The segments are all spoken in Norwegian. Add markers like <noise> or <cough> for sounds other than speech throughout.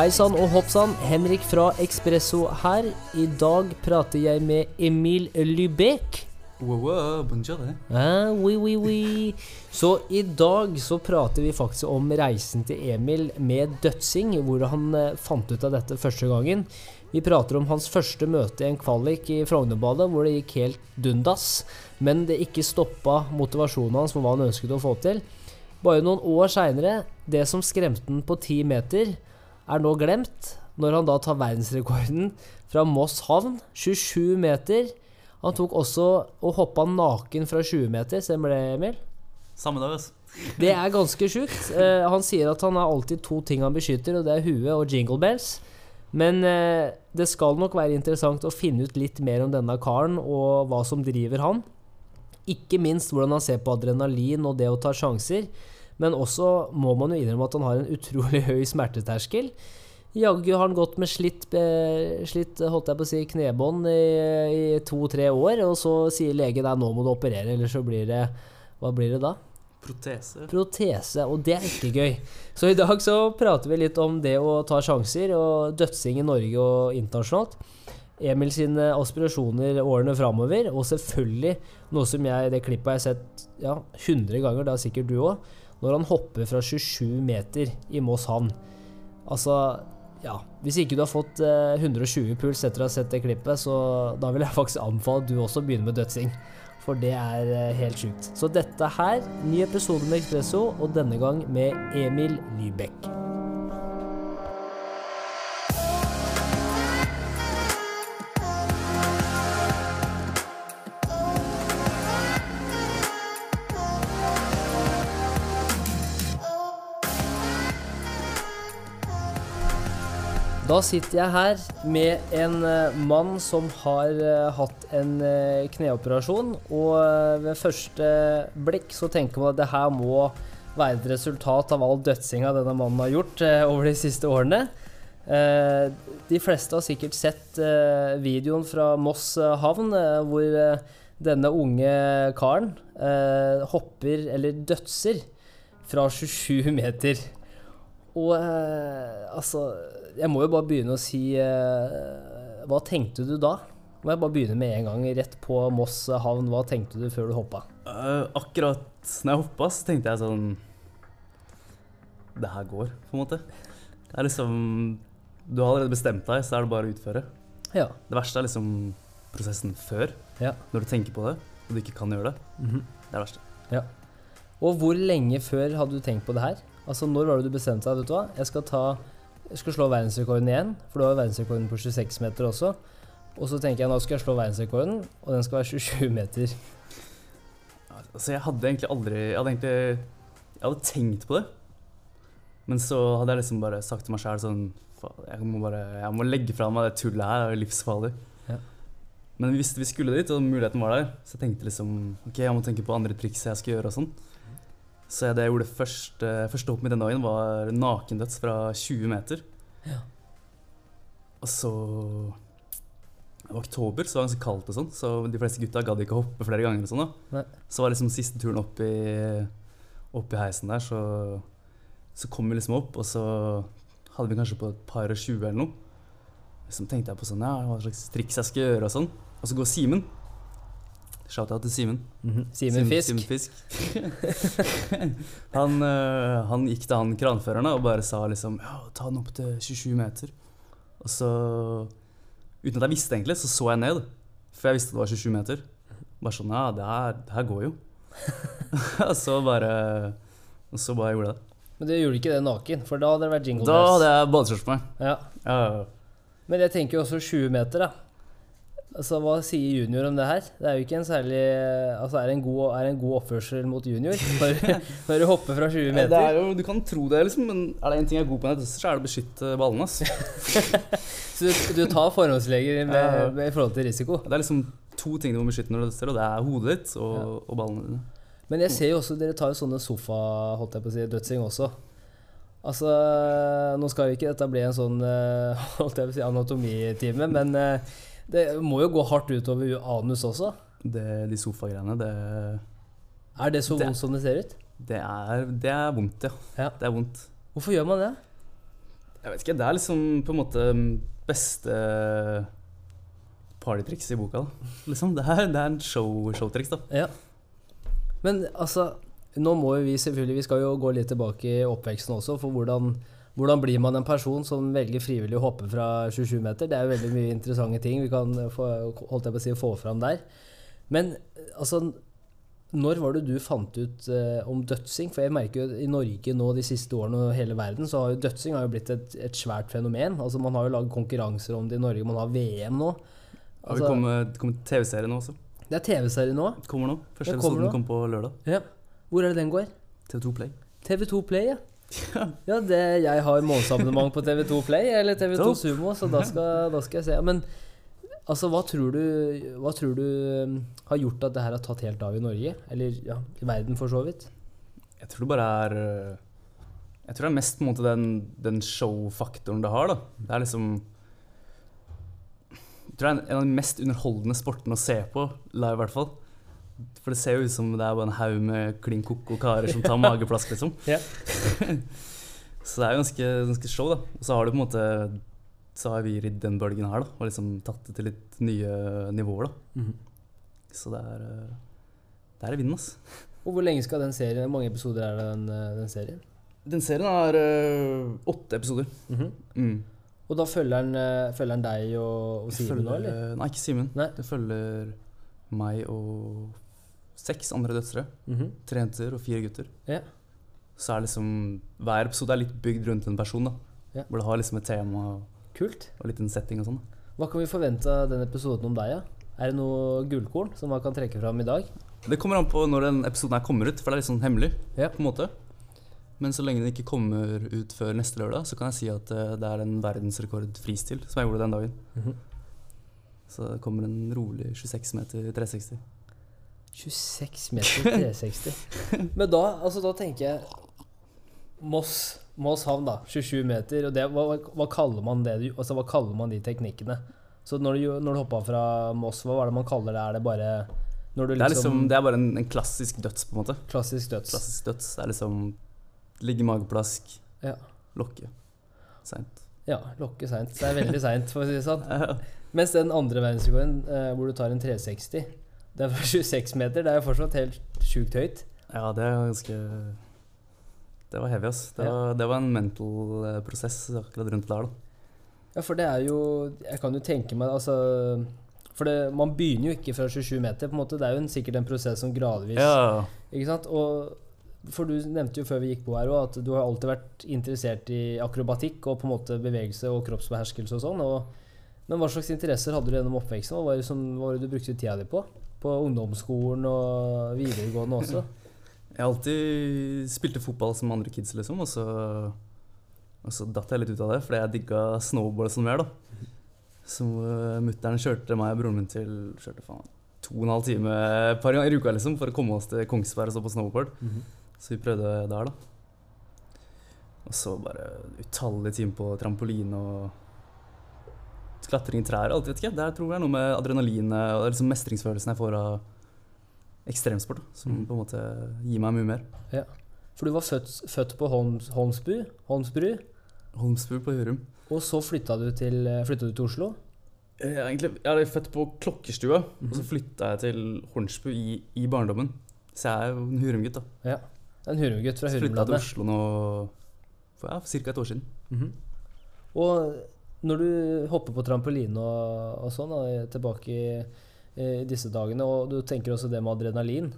Hei sann og hopp sann, Henrik fra Expresso her. I dag prater jeg med Emil Lybek. Wow, wow, bonjour. Ah, oui, oui, oui. Så i dag så prater vi faktisk om reisen til Emil med dødsing, hvor han eh, fant ut av dette første gangen. Vi prater om hans første møte i en kvalik i Frognerbadet, hvor det gikk helt dundas, men det ikke stoppa motivasjonen hans for hva han ønsket å få til. Bare noen år seinere, det som skremte han på ti meter, er nå glemt, når han da tar verdensrekorden fra Moss havn, 27 meter. Han tok også og hoppa naken fra 20 meter, stemmer det, Emil? Samme dag, altså. Det er ganske sjukt. Uh, han sier at han har alltid to ting han beskytter, og det er huet og jingle bells. Men uh, det skal nok være interessant å finne ut litt mer om denne karen og hva som driver han. Ikke minst hvordan han ser på adrenalin og det å ta sjanser. Men også må man jo innrømme at han har en utrolig <laughs> høy smerteterskel. Jaggu har han gått med slitt, slitt holdt jeg på å si, knebånd i, i to-tre år, og så sier legen at nå må du operere, eller så blir det Hva blir det da? Protese. Protese, og det er ikke gøy. Så i dag så prater vi litt om det å ta sjanser, og dødsing i Norge og internasjonalt. Emil sine aspirasjoner årene framover, og selvfølgelig noe som jeg, det klippet har jeg sett ja, 100 ganger, det har sikkert du òg, når han hopper fra 27 meter i Moss havn. Altså, ja Hvis ikke du har fått eh, 120 puls etter å ha sett det klippet, så da vil jeg faktisk anbefale at du også begynner med dødsing. For det er eh, helt sjukt. Så dette her, ny episode med Expresso, og denne gang med Emil Lybekk. Da sitter jeg her med en eh, mann som har eh, hatt en eh, kneoperasjon. Og ved første blikk så tenker man at det her må være et resultat av all dødsinga denne mannen har gjort over de siste årene. De fleste har sikkert sett videoen fra Moss havn, hvor denne unge karen hopper, eller dødser, fra 27 meter. Og altså Jeg må jo bare begynne å si eh, Hva tenkte du da? Må jeg bare begynne med en gang, rett på Moss havn. Hva tenkte du før du hoppa? Uh, akkurat når jeg hoppa, så tenkte jeg sånn Det her går, på en måte. Det er liksom Du har allerede bestemt deg, så er det bare å utføre. Ja. Det verste er liksom prosessen før, Ja. når du tenker på det, og du ikke kan gjøre det. Mhm. Det er det verste. Og hvor lenge før hadde du tenkt på det her? Altså Når var det du bestemte deg? vet du hva? Jeg skal ta Jeg skal slå verdensrekorden igjen, for du har verdensrekorden på 26 meter også. Og så tenker jeg nå skal jeg slå verdensrekorden, og den skal være 27 meter. Altså, jeg hadde egentlig aldri Jeg hadde egentlig Jeg hadde tenkt på det. Men så hadde jeg liksom bare sagt til meg sjæl sånn "Faen, jeg må, bare, jeg må legge fra meg det tullet her, det er jo livsfarlig. Ja. Men visste vi skulle dit, og muligheten var der, så jeg tenkte liksom Ok, jeg må tenke på andre triks jeg skal gjøre og sånn. Så jeg- det jeg gjorde først, eh, første hopp med den dagen, var nakendøds fra 20 meter. Ja. Og så Det var oktober, så det var ganske kaldt og sånn, så de fleste gutta gadd ikke hoppe flere ganger og sånn da. Så var liksom siste turen opp i, opp i heisen der, så, så kom vi liksom opp, og så hadde vi kanskje på et par og tjue eller noe. Så tenkte jeg på sånn, ja, hva slags triks jeg skal gjøre og sånn. Og så går Simen. Shout-out til Simen. Simen Fisk. Simen Fisk. <laughs> han, øh, han gikk til han kranføreren og bare sa liksom, ja, ta den opp til 27 meter. Og så, uten at jeg visste egentlig, så så jeg ned. For jeg visste det var 27 meter. Bare sånn, ja, det her, det her går jo. <laughs> og så bare, og så bare gjorde jeg det. Men du gjorde ikke det naken, for da hadde det vært jingle Da hadde jeg badeskjorte på meg. Ja. Ja, ja, ja. Men jeg tenker jo også 20 meter, da. Altså, Hva sier junior om det her? Det er jo ikke en særlig Altså, Er det en god, er det en god oppførsel mot junior når, når du hopper fra 20 Det meter? er jo, du kan tro det, liksom, men er det en ting jeg er god på, så er det å beskytte ballene. <laughs> Så du, du tar forhåndsleger med, Ja, ja. med, i forhold til risiko? Det er liksom to ting du må beskytte når du dødser, og det er hodet ditt og, og ballene dine. Men jeg ser jo også dere tar jo sånne sofa, holdt jeg på å si, dødsing også. Altså, nå skal jo ikke dette bli en sånn eh, <laughs> holdt jeg på å si, anatomitime, men eh, det må jo gå hardt utover anus også. Det, de sofagreiene, det, Er det så Det- vondt som det ser ut? det, er, det er vondt, ja. Ja. Det er vondt. Hvorfor gjør man det? Jeg vet ikke, det er liksom på en måte beste partytriks i boka. da. Liksom, Det er, det er en show, showtriks, da. Ja. Men altså, nå må vi selvfølgelig Vi skal jo gå litt tilbake i oppveksten også, for hvordan, hvordan blir man en person som velger frivillig å hoppe fra 27 meter? Det er jo veldig mye interessante ting vi kan få, holdt jeg på å si, få fram der. Men altså når var det du fant ut eh, om dødsing? For jeg merker jo i Norge nå de siste årene og hele verden, så har jo dødsing har jo blitt et, et svært fenomen. Altså Man har jo lagd konkurranser om det i Norge, man har VM nå. Ja, Altså, det kommer, kommer TV-serie nå også. det er TV-serie nå. Kommer nå. Første episoden kom på lørdag. Ja. Hvor er det den går? TV2 Play. TV2 Play, ja. Ja, det, jeg har månedsabonnement på TV2 Play eller TV2 Topp. Sumo, så da skal, da skal jeg se. Men altså, hva tror du, hva tror du um, har gjort at det her har tatt helt av i Norge? Eller ja, i verden, for så vidt? Jeg tror det bare er øh, Jeg tror det er mest på en måte den, den show-faktoren det har. da. Det er liksom Jeg tror det er en, en av de mest underholdende sportene å se på, live i hvert fall. For det ser jo ut som det er bare en haug med klin koko karer som tar mageplask, liksom. Ja. <laughs> så det er jo ganske, ganske show, da. Og så har du på en måte Så har vi ridd den bølgen her, da. Og liksom tatt det til litt nye nivåer, da. Mhm. Så det er Det er i vinden, altså. Og hvor lenge skal den serien Hvor mange episoder er det den, den serien? Den serien har øh, åtte episoder. Mhm. Mm. Og da følger den, uh, følger den deg og, og Simen nå, eller? Nei, ikke Simen. Det følger meg og seks andre døtre. Mhm. Tre jenter og fire gutter. Yeah. Så er liksom Hver episode er litt bygd rundt en person. da yeah. Hvor det har liksom et tema og Kult. og litt en setting og sånn. Hva kan vi forvente av den episoden om deg, ja? Er det noe gullkorn som man kan trekke fram i dag? Det kommer an på når den episoden her kommer ut, for det er litt sånn hemmelig. Yeah. på en måte Men så lenge den ikke kommer ut før neste lørdag, så kan jeg si at eh, det er en verdensrekord fristil som jeg gjorde den dagen. Mhm. Så det kommer en rolig 26 meter 360. 26 meter 360. <laughs> Men da, altså, da tenker jeg Moss, Moss havn, da. 27 meter. Og det, hva, hva kaller man det? Altså, hva kaller man de teknikkene? Så når du, når du hoppa fra Moss, hva var det man kaller det? Er det bare du Det er liksom, liksom Det er bare en, en klassisk døds, på en måte. Klassisk døds. Klassisk døds. Er liksom ligge mageplask, Ja. lokke. Seint. ja, lokke seint. Det er veldig seint, for å si det sånn. <laughs> Mens den andre verdensrekorden, eh, hvor du tar en 360, det er fra <laughs> 26 meter, det er jo fortsatt helt sjukt høyt. ja, det er ganske Det var heavy, ass. Det Ja. var, det var en mental eh, prosess akkurat rundt der, da. Ja, for det er jo Jeg kan jo tenke meg altså For det, man begynner jo ikke fra 27 meter. på en måte Det er jo en, sikkert en prosess som gradvis Ja. Ikke sant? Og For du nevnte jo før vi gikk på her også, at du har alltid vært interessert i akrobatikk og på en måte bevegelse og kroppsbeherskelse og sånn. Og, men hva slags interesser hadde du gjennom oppveksten? Hva var det, som, hva var det du brukte tida di på? På ungdomsskolen og videregående også? <laughs> Jeg alltid spilte fotball som andre kids, liksom, og så, og så datt jeg litt ut av det, fordi jeg digga snowboard som mer, da. Så uh, mutter'n kjørte meg og broren min til kjørte faen to og en halv time et par ganger i uka liksom, for å komme oss til Kongsberg og stå på snowboard. Så vi prøvde der, da. Og så bare utallige timer på trampoline og klatring i trær alt, vet ikke. Det tror jeg er noe med adrenalinet og liksom mestringsfølelsen jeg får av ekstremsport, da, som Mhm. på en måte gir meg mye mer. For du var født, født på Holms, Holmsbu, Holmsbru, Holmsbu på Hurum. og så flytta du til, flytta du til Oslo. Jeg er, egentlig, jeg er født på Klokkestua, og så Mhm. flytta jeg til Hornsbu i, i barndommen. Så jeg er jo en Hurum-gutt, da. En Hurum-gutt fra Hurumlandet. flytta til Oslo nå for ja, ca. et år siden. Mhm. Og når du hopper på trampoline og, og sånn, da, tilbake i, i disse dagene, og du tenker også det med adrenalin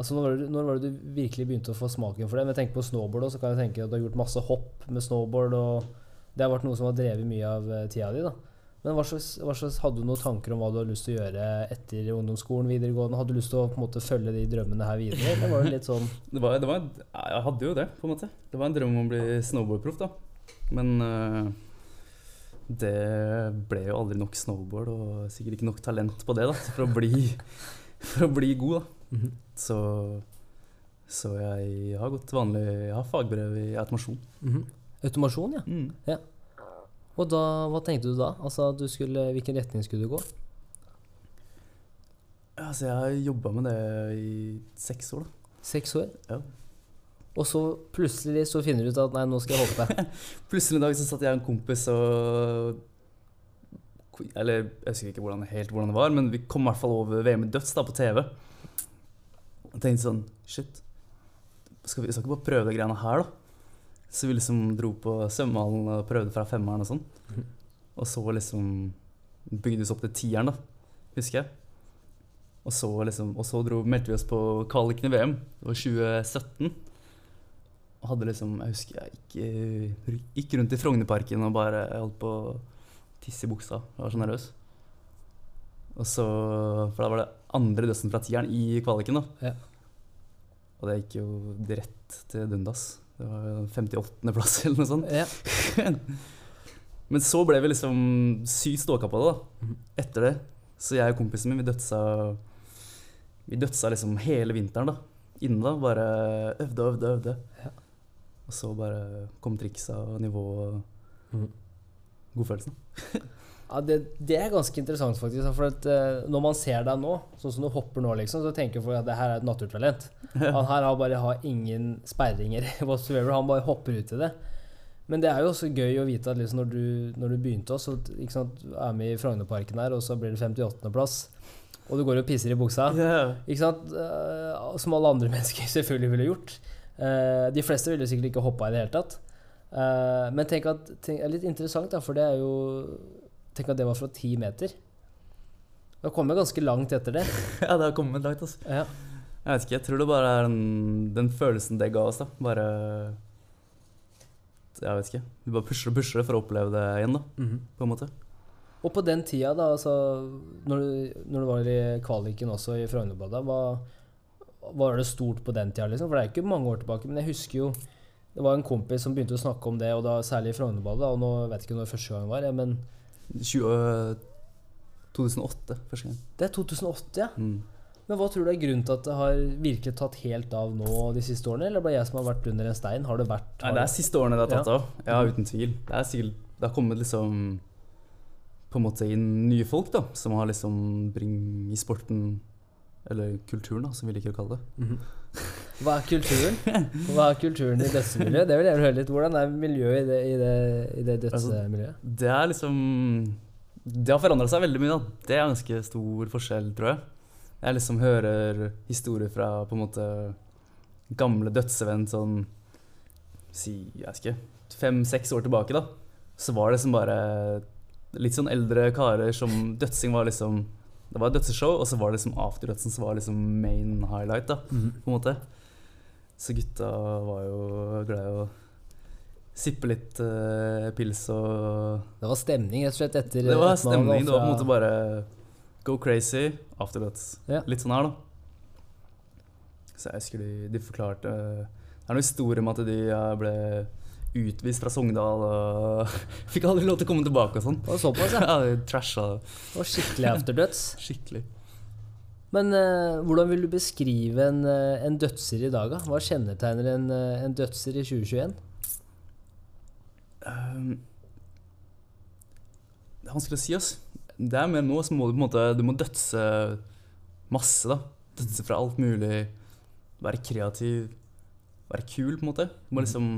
Altså når var, det, når var det du virkelig begynte å få smaken for det? Men tenker på snowboard, så kan jeg tenke at du har gjort masse hopp med snowboard, og det har vært noe som har drevet mye av eh, tida di, da. Men hva slags, hva slags, hadde du noen tanker om hva du hadde lyst til å gjøre etter ungdomsskolen, videregående? Hadde du lyst til å på en måte følge de drømmene her videre, eller var det litt sånn <laughs> Det var, det var, jeg hadde jo det, på en måte. Det var en drøm om å bli snowboardproff, da. Men øh, det ble jo aldri nok snowboard, og sikkert ikke nok talent på det, da, for å bli, <laughs> for å bli god, da. Så, så jeg har gått vanlig Jeg har fagbrev i automasjon. Mhm. Automasjon, ja. Mm. Og da, hva tenkte du da? Altså, du skulle, hvilken retning skulle du gå? Altså, jeg har jobba med det i seks år, da. Seks år? Ja. Og så plutselig så finner du ut at nei, nå skal jeg hoppe. <laughs> Plutselig en dag så satt jeg og en kompis og Eller jeg husker ikke hvordan, helt hvordan det var, men vi kom i hvert fall over VM i døds da, på TV. Og tenkte sånn Shit, skal vi skal ikke bare prøve de greiene her, da? Så vi liksom dro på svømmehallen og prøvde fra femmeren og sånn. Og så liksom bygde vi oss opp til tieren, da, husker jeg. Og så, liksom, og så dro, meldte vi oss på kvaliken i VM. Det var 2017. Hadde liksom Jeg husker jeg gikk, gikk rundt i Frognerparken og bare holdt på å tisse i buksa. Jeg var så nervøs. Og så For da var det andre dødsen fra tieren i kvaliken, da. Ja. Og det gikk jo rett til dundas. Det var 58.-plass eller noe sånt. Ja. <laughs> Men så ble vi liksom sykt ståka på det, da. Etter det. Så jeg og kompisen min, vi dødsa Vi dødsa liksom hele vinteren, da. Inne, da. Bare øvde og øvde og øvde. Og så bare kom triksa og nivået og mm. godfølelsen. <laughs> Ja, det, det er ganske interessant, faktisk. For at, uh, når man ser deg nå, sånn som du hopper nå, liksom, så tenker folk at det her er et naturtalent. Han her har bare har ingen sperringer <laughs> whatsoever. Han bare hopper ut i det. Men det er jo også gøy å vite at liksom når, du, når du begynte også, ikke sant, er med i Frognerparken her, og så blir det 58.-plass, og du går og pisser i buksa. Yeah. Eh, som alle andre <laughs> mennesker selvfølgelig ville gjort. Eh, de fleste ville sikkert ikke hoppa i det hele tatt. Eh, men tenk at tenk, det litt interessant, da, for det er jo Tenk at det var fra ti meter. Da kom jeg ganske langt etter det. <laughs> ja, det har kommet langt, altså. Ja. Jeg vet ikke, jeg tror det bare er den, den følelsen det ga oss, da. Bare Jeg vet ikke. Vi bare pusher og pusher for å oppleve det igjen, da. Mhm. På en måte. Og på den tida, da, altså Når du, når du var i kvaliken også i Frognerbadet, hva var det stort på den tida, liksom? For det er ikke mange år tilbake, men jeg husker jo det var en kompis som begynte å snakke om det, og da særlig i Frognerbadet. Og nå vet jeg ikke når første gang var, men 20, øh, 2008 første gang. det er 2008, ja. Mm. Men hva tror du er grunnen til at det har virkelig tatt helt av nå de siste årene? Eller bare jeg som har vært under en stein? Har det vært Nei, det er siste årene det har tatt Ja. av. Ja, uten tvil. Det er sikkert Det har kommet liksom på en måte inn nye folk, da, som har liksom bring i sporten Eller kulturen, da, som vi liker å kalle det. Mhm. <laughs> Hva er kulturen? Hva er kulturen i dødsmiljøet? Det vil jeg høre litt. Hvordan er miljøet i det, i det, i det dødsmiljøet? Det er liksom Det har forandra seg veldig mye, da. Det er ganske stor forskjell, tror jeg. Jeg liksom hører historier fra på en måte gamle dødsevenn, sånn Si, jeg ikke Fem-seks år tilbake, da. Så var det liksom bare litt sånn eldre karer som Dødsing var liksom Det var et dødseshow, og så var det liksom afterdødsen som var liksom main highlight, da, Mhm. på en måte. Så gutta var jo glad i å sippe litt uh, pils og Det var stemning rett og slett etter det var stemning. Det var på en måte bare go crazy, afternoons. Ja. Litt sånn her, da. Så jeg husker de, de forklarte Det er noen historier om at de ble utvist fra Sogndal og <laughs> fikk aldri lov til å komme tilbake og sånn. Var såpass, ja. <laughs> Ja, trasha Og skikkelig afterdøds. <laughs> skikkelig. Men uh, hvordan vil du beskrive en, eh, en dødser i dag, da? Hva kjennetegner en, eh, en dødser i 2021? Um, det er vanskelig å si, ass. Det er mer nå så må du på en måte Du må dødse masse, da. Dødse fra alt mulig. Være kreativ. Være kul, på en måte. Du må liksom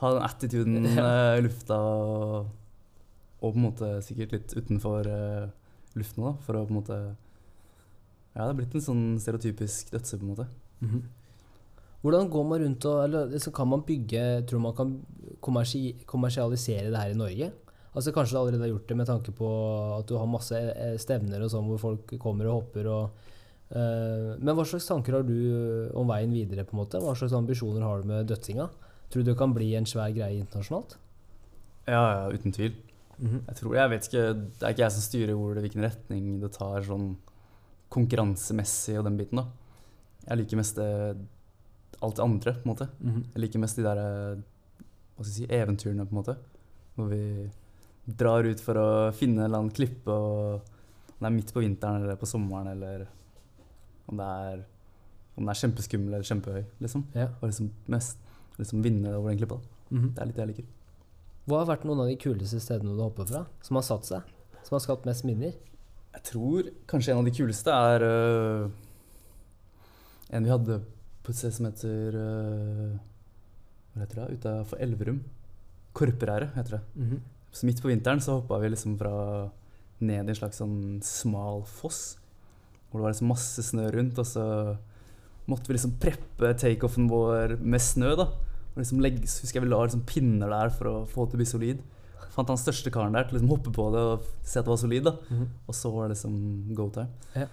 ha den attituden <laughs> i uh, lufta og, og på en måte sikkert litt utenfor uh, luften da, for å på en måte Ja, det er blitt en sånn stereotypisk dødse, på en måte. Mhm. Hvordan går man rundt og Eller kan man bygge Tror man kan kommersi kommersialisere det her i Norge? Altså Kanskje du allerede har gjort det med tanke på at du har masse eh, stevner og sånn hvor folk kommer og hopper og eh, Men hva slags tanker har du eh, om veien videre? på en måte? Hva slags ambisjoner har du med dødsinga? Tror du det kan bli en svær greie internasjonalt? Ja, ja, uten tvil. Jeg tror, jeg vet ikke, Det er ikke jeg som styrer hvor det, hvilken retning det tar sånn konkurransemessig og den biten. da. Jeg liker mest det, alt det andre, på en måte. Mhm. Jeg liker mest de der eh, hva skal jeg si, eventyrene, på en måte. Hvor vi drar ut for å finne en eller annen klippe, og om det er midt på vinteren eller på sommeren, eller om det er, om det er kjempeskummel eller kjempehøy, liksom. Ja. Og liksom mest liksom vinne over den klippa. da. -hmm. Det er litt det jeg liker. Hva har vært noen av de kuleste stedene du har hoppet fra? Som har satt seg? Som har skapt mest minner? Jeg tror kanskje en av de kuleste er uh, en vi hadde på et sted som heter uh, Hva heter det? Utafor Elverum. Korperæret heter det. Mhm. Så midt på vinteren så hoppa vi liksom fra ned i en slags sånn smal foss. Hvor det var liksom masse snø rundt, og så måtte vi liksom preppe takeoffen vår med snø. da. Og liksom legge, husker jeg vi la liksom pinner der for å få det til å bli solid. Fant han største karen der til å liksom hoppe på det og se at det var solid. da. Mhm. Og så var det liksom go time. Ja.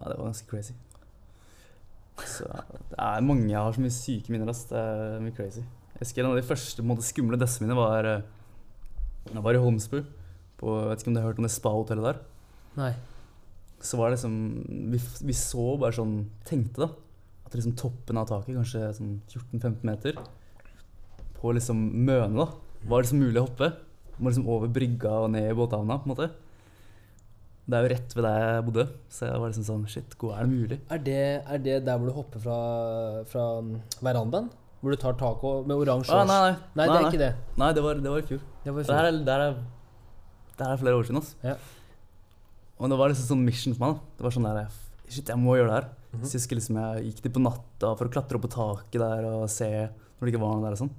Ja, det var ganske crazy. Så det er mange jeg har så mye syke minner. ass. Det er mye crazy. Jeg husker En av de første måte, skumle dessene mine var eh, var i Holmsbu. På, jeg vet ikke om du har hørt om det spa-hotellet der? Nei. Så var det liksom Vi, vi så bare sånn Tenkte da at liksom toppen av taket, kanskje sånn 14-15 meter, på liksom Møne, da, var liksom mulig å hoppe. Må liksom over brygga og ned i båthavna, på en måte. Det er jo rett ved der jeg bodde, så jeg var liksom sånn Shit, hvor er det mulig? Er det, er det der hvor du hopper fra, fra verandaen? Hvor du tar taco med oransje Ah, nei, nei, nei, Nei, det er ikke det. Nei, det var, det var i fjor. Det var i fjor. er, det her er, det her er flere år siden. Altså. Ja. Og det var liksom sånn mission for meg. da. Det var sånn der, Shit, jeg må gjøre det her. Mhm. Så jeg, husker liksom, jeg gikk dit på natta for å klatre opp på taket der og se når det ikke var noe der. og sånn.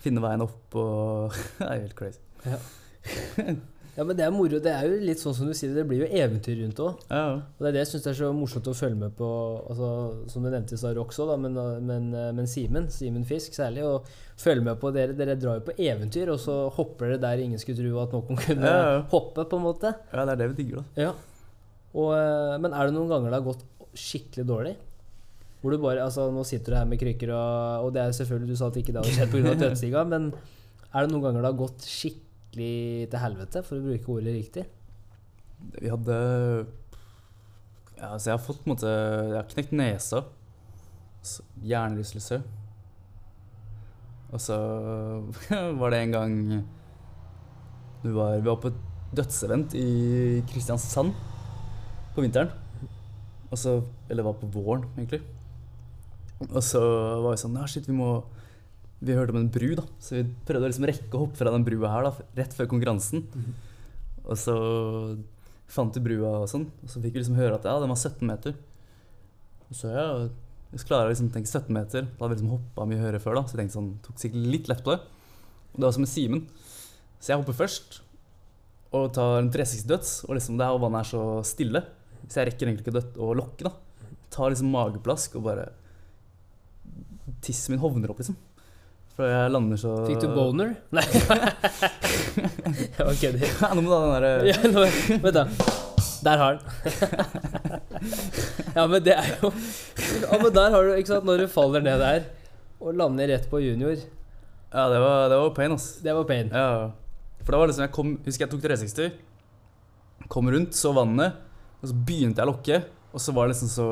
Finne veien opp og <laughs> Det er helt crazy. <laughs> Ja, men det er moro. Det er jo litt sånn som du sier, det blir jo eventyr rundt òg. Ja, ja. Og det er det jeg syns er så morsomt å følge med på, altså, som du nevnte i stad, også, òg, men, men, men Simen, Simen Fisk særlig, og følge med på dere. Dere drar jo på eventyr, og så hopper dere der ingen skulle tro at noen kunne Ja, ja. hoppe, på en måte. ja, det er det vi digger, da. Ja. Og, eh, men er det noen ganger det har gått skikkelig dårlig? Hvor du bare, altså Nå sitter du her med krykker, og, og det er selvfølgelig Du sa at ikke det hadde skjedd pga. <laughs> dødsliga, men er det noen ganger det har gått skikkelig til helvete, for å bruke ordet riktig? Vi hadde Ja, altså jeg har fått på en måte Jeg har knekt nesa. så Hjernerystelse. Og så <laughs> var det en gang var, vi var på et dødsevent i Kristiansand på vinteren. Og så Eller det var på våren, egentlig. Og så var vi sånn Ja, shit, vi må Vi hørte om en bru, da. Så vi prøvde å liksom rekke å hoppe fra den brua her da, rett før konkurransen. Og så fant vi brua og sånn, og så fikk vi liksom høre at ja, den var 17 meter. Og så ja, vi klarer liksom å tenke 17 meter. Da hadde vi liksom hoppa mye høyere før, da, så jeg tenkte sånn, tok sikkert litt lett på det. Og det var som med Simen. Så jeg hopper først og tar en 360 døds, og liksom det her vannet er så stille, så jeg rekker egentlig ikke å lokke, da. Tar liksom mageplask og bare Tissen min hovner opp, liksom. For jeg lander så Fikk du boner? <laughs> Nei. Jeg kødder. <laughs> Ja, nå må du ha den derre Ja, nå, vent da. Der har den. <laughs> Ja, men det er jo Ja, men der har du, ikke sant, når du faller ned der og lander rett på junior, Ja, det var, det var pain, ass. det var pain. Ja, for da var liksom jeg kom, Husker jeg tok 360 Kom rundt, så vannet Og så begynte jeg å lokke Og så var det liksom så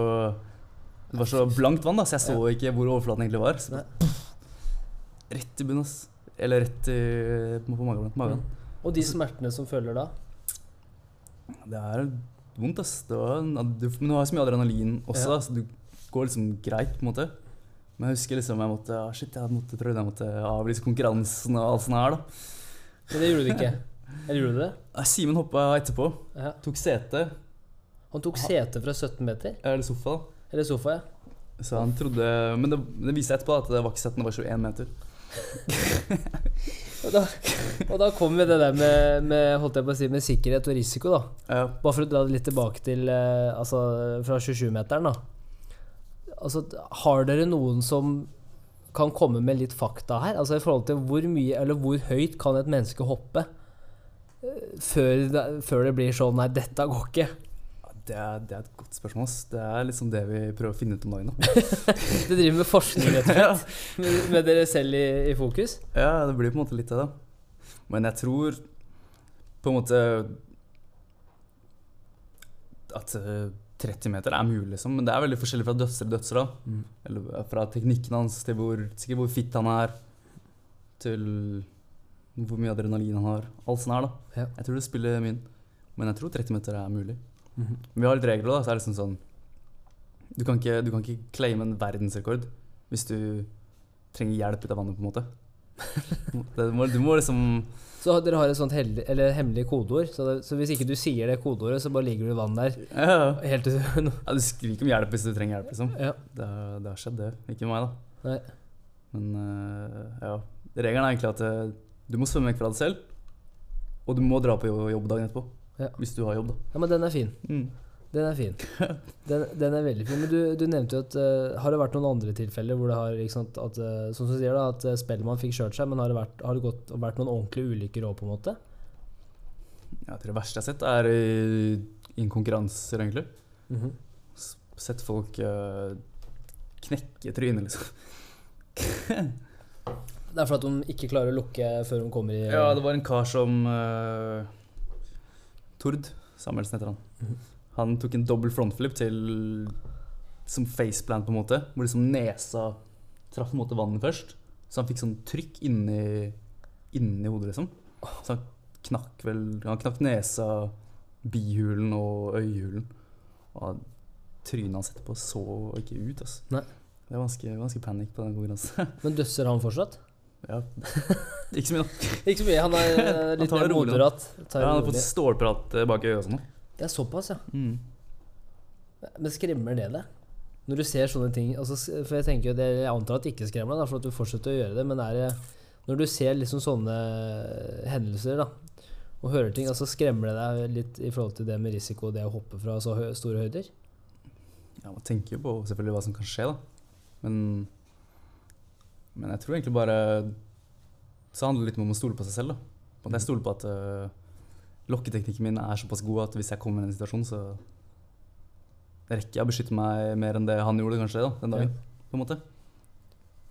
Det var så blankt vann da Så jeg så ikke hvor overflaten egentlig var så, puff, Rett i bunnen ass Eller rett i, på magen, magen. Og de smertene som følger da? Det er vondt ass det var, du, Men du har så mye adrenalin også Ja. da Så du går liksom greit på en måte Men jeg husker liksom jeg måtte ah, Shit, jeg måtte prøve Jeg måtte avlyse konkurransen og alt sånt her da Men det gjorde du ikke. Eller gjorde du det? Simen hoppet etterpå Ja. Tok sete Han tok sete fra 17 meter. Eller sofa da Eller sofa, ja. Så han trodde Men det, det viste etterpå at det var ikke 17, det var 21 meter. <laughs> Og da, og da kom vi det der med, med, holdt jeg på å si, med sikkerhet og risiko, da. Ja, Bare for å dra det litt tilbake til eh, Altså fra 27-meteren, da. Altså, har dere noen som kan komme med litt fakta her? Altså i forhold til hvor mye eller hvor høyt kan et menneske hoppe eh, før det, før det blir sånn Nei, dette går ikke. Det er, det er et godt spørsmål. Det er liksom det vi prøver å finne ut om dagen. Da. <laughs> Det driver med forskning, rett og slett. Med, med dere selv i, i fokus. Ja, det blir på en måte litt av det. Men jeg tror på en måte at eh, 30 meter er mulig, liksom. Men det er veldig forskjellig fra dødser til dødser. da. Eller eh, fra teknikken hans til hvor, sikkert hvor fit han er, til hvor mye adrenalin han har. Alt sånt her, da. Ja. Jeg tror det spiller mye inn. Men jeg tror 30 meter er mulig. Vi har litt regler, da. Så er det liksom sånn Du kan ikke, du kan ikke claime en verdensrekord hvis du trenger hjelp ut av vannet, på en måte. <laughs> du, må, du må liksom Så dere har et sånt heldig, eller hemmelig kodeord, så, det, så hvis ikke du sier det kodeordet, så bare ligger du i vann der ja, helt til du <laughs> ja, Du skriker om hjelp hvis du trenger hjelp, liksom. Ja. Det, det har skjedd, det. Ikke meg, da. Nei. Men eh, ja. Regelen er egentlig at eh, du må svømme vekk fra deg selv, og du må dra på jo- jobb dagen etterpå. Ja. Hvis du har jobb, da. Ja, men den er fin. Mm. Den er fin. <laughs> Den, den er veldig fin. Men du, du nevnte jo at uh, Har det vært noen andre tilfeller hvor det har ikke sant, at, uh, Som du sier da, at eh, Spellemann fikk kjørt seg, men har det vært, har det gått, vært noen ordentlige ulykker òg, på en måte? Ja, det verste jeg har sett, er i, i konkurranser, egentlig. Mm -hmm. Sett folk uh, knekke trynet, liksom. Det er fordi de ikke klarer å lukke før de kommer i Ja, det var en kar som eh, Tord Samuelsen heter han. Mhm. Han tok en dobbel frontflip til som faceplant, på en måte. Hvor liksom nesa traff på en måte vannet først. Så han fikk sånn trykk inni, inni hodet, liksom. Så han knakk vel Han knakk nesa, bihulen og øyehulen. Og trynet hans etterpå så ikke ut, altså. Nei. Det er ganske, ganske panikk på den konkurransen. <laughs> Men døsser han fortsatt? Ja. <laughs> Ikke så mye, da. <laughs> Ikke så mye. Han er eh, litt tar det mer rolig nå. moderat. Tar Ja, han det har fått stålprat eh, bak i øyet og sånn. da. Det er såpass, ja. Mm. Men skremmer det deg? Når du ser sånne ting altså, s- For jeg tenker jo det, jeg antar at det ikke skremmer deg, da, for at du fortsetter å gjøre det, men er det Når du ser liksom sånne hendelser, da, og hører ting, altså skremmer det deg litt i forhold til det med risiko, det å hoppe fra så hø store høyder? Ja, man tenker jo på selvfølgelig hva som kan skje, da. Men, men jeg tror egentlig bare Så handler det litt om å stole på seg selv, da. At jeg stoler på at uh, lokketeknikken min er såpass god at hvis jeg kommer i en situasjon, så rekker jeg å beskytte meg mer enn det han gjorde kanskje da, den dagen. på en måte.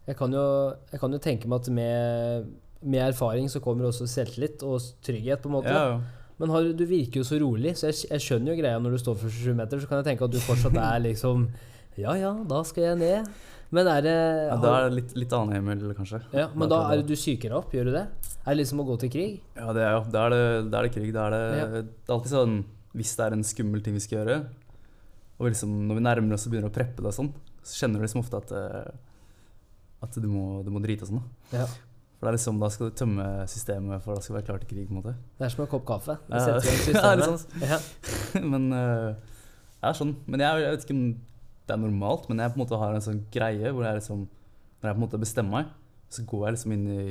Jeg kan jo, jeg kan jo tenke meg at med, med erfaring så kommer også selvtillit og trygghet, på en måte. Ja, ja. Men har, du virker jo så rolig, så jeg, jeg skjønner jo greia når du står for 27 meter. Så kan jeg tenke at du fortsatt er <laughs> liksom Ja ja, da skal jeg ned. Men er det ja da er det litt, litt annen himmel, kanskje. ja, Men da er det du psyker opp, gjør du det? Er det liksom å gå til krig? Ja, det er jo Da er det, da er det krig. Da er det, Ja. det er alltid sånn Hvis det er en skummel ting vi skal gjøre, og liksom når vi nærmer oss og begynner å preppe det og sånn, så kjenner du liksom ofte at eh, At du må, du må drite og sånn. da. Ja. For det er liksom Da skal du tømme systemet for da skal du være klar til krig, på en måte. Det er som en kopp kaffe. Du Ja. setter <laughs> Ja, det er systemet. Ja. <laughs> men uh, det er sånn. Men jeg, jeg vet ikke om det er normalt, men jeg på en måte har en sånn greie hvor jeg liksom Når jeg på en måte bestemmer meg, så går jeg liksom inn i,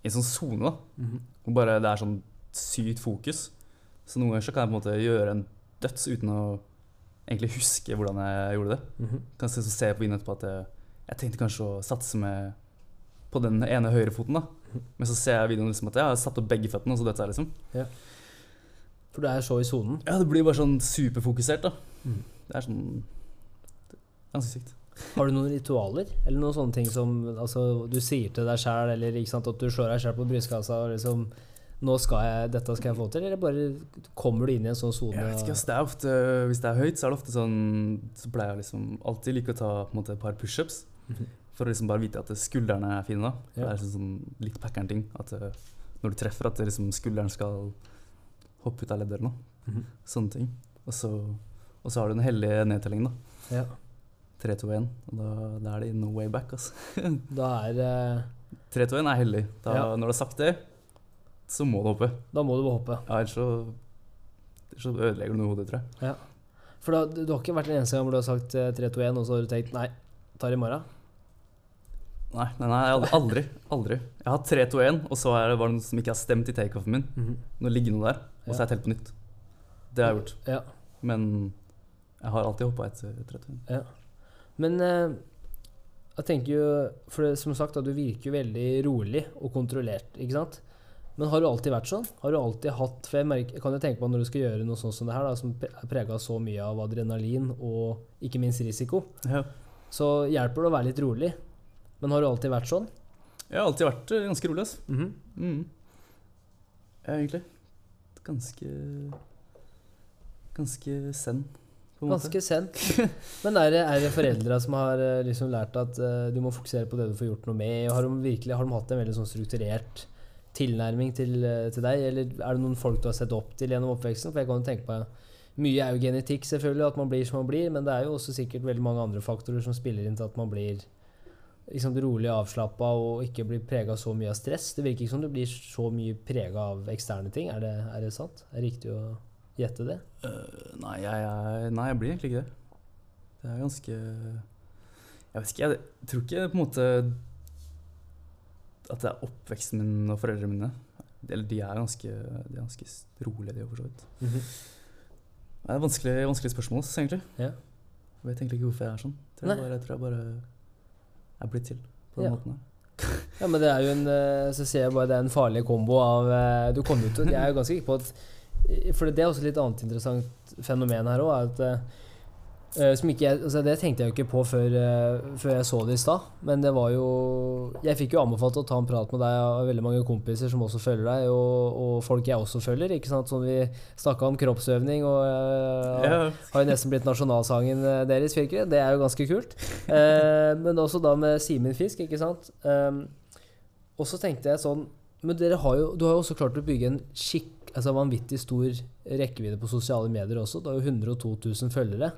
i en sånn sone, da. -hmm. Hvor bare det er sånn sykt fokus. Så noen ganger så kan jeg på en måte gjøre en døds uten å egentlig huske hvordan jeg gjorde det. Mhm. Kan se, så se på videoen etterpå at jeg, jeg tenkte kanskje å satse med på den ene høyre foten, da. Men så ser jeg videoen liksom at jeg har satt opp begge føttene, og så døds jeg, liksom. For du er så i sonen. Ja, det blir bare sånn superfokusert, da. Mm. Det er sånn Ganske sykt. Har du noen ritualer? Eller noen sånne ting som altså, du sier til deg sjæl, eller ikke sant, at du slår deg sjæl på brystkassa og liksom nå skal jeg, Dette skal jeg få til, eller bare kommer du inn i en sånn sone? Jeg vet ikke, ass. Det er ofte, hvis det er høyt, så er det ofte sånn Så pleier jeg liksom alltid like å ta på en måte, et par pushups. Mhm. For å liksom bare vite at skuldrene er fine. da For Ja. Det er liksom sånn litt packeren-ting. At eh, når du treffer, at det liksom skulderen skal hoppe ut av leddet eller noe. Mhm. Sånne ting. Og så, og så har du den hellige nedtellingen, da. Ja. 3, 2, 1. Og da, da er det no way back, altså. <laughs> Da er uh... 3, 2, 1 er heldig. Da, Ja. Når du har sagt det, så må du hoppe. Da må du hoppe. Ja, ellers så, ellers så ødelegger du noe i hodet, tror jeg. For da, du har ikke vært den eneste gang hvor du har sagt eh, 3, 2, 1, og så har du tenkt nei, tar i morgen? Nei, nei, nei aldri, aldri. Jeg har hatt 3, 2, 1, og så er det, bare det noe som ikke har stemt i takeoffen min. Nå ligger noe der, og så har jeg telt på nytt. Det har jeg gjort. Ja. Men jeg har alltid hoppa etter 3, 2, 1. Men eh, jeg tenker jo For det, som sagt, da, du virker jo veldig rolig og kontrollert, ikke sant? Men har du alltid vært sånn? Har du alltid hatt For jeg, merker, jeg kan jo tenke på når du skal gjøre noe sånt som det her, da, som er prega så mye av adrenalin og ikke minst risiko, Ja. så hjelper det å være litt rolig. Men har du alltid vært sånn? Jeg har alltid vært eh, ganske rolig, altså. Mhm. Mm. Ja, egentlig. Ganske Ganske zen. Ganske sent. <laughs> Men er det, er det foreldre som har eh, liksom lært at uh, du må fokusere på det du får gjort noe med? Har de virkelig har de hatt en veldig sånn strukturert tilnærming til, eh, til deg? Eller er det noen folk du har sett opp til gjennom oppveksten? For jeg kan jo tenke på Mye er jo genetikk, selvfølgelig, at man blir som man blir, men det er jo også sikkert veldig mange andre faktorer som spiller inn til at man blir liksom rolig avslappa og ikke blir prega så mye av stress. Det virker ikke som du blir så mye prega av eksterne ting. Er det, er det sant? Er det riktig å gjette det? Uh, nei, jeg, jeg, nei, jeg blir egentlig ikke det. Det er ganske Jeg vet ikke, jeg tror ikke på en måte at det er oppveksten min og foreldrene mine. Eller de er ganske, de er ganske rolige, de for så vidt. Mhm. Det er vanskelig, vanskelig spørsmål, egentlig. Ja. Jeg vet egentlig ikke hvorfor jeg er sånn. Tror jeg bare, jeg tror jeg bare er blitt til på den Ja. måten her. Ja, men det er jo en eh, Så ser jeg bare det er en farlig kombo av eh, Du kommer jo til Jeg er jo ganske sikker på at For det er også litt annet interessant fenomen her òg, eh, eh, som ikke jeg, altså Det tenkte jeg jo ikke på før, eh, før jeg så det i stad, men det var jo Jeg fikk jo anbefalt å ta en prat med deg av veldig mange kompiser som også følger deg, og, og folk jeg også følger. Ikke sant? Sånn vi snakka om kroppsøvning, og uh, Ja. har jo nesten blitt nasjonalsangen deres, virker det. Det er jo ganske kult. Men også da med Simen Fisk, ikke sant. Um, og så tenkte jeg sånn Men har jo, du har jo også klart å bygge en skikk, altså vanvittig stor rekkevidde på sosiale medier også. Du har jo 102 000 følgere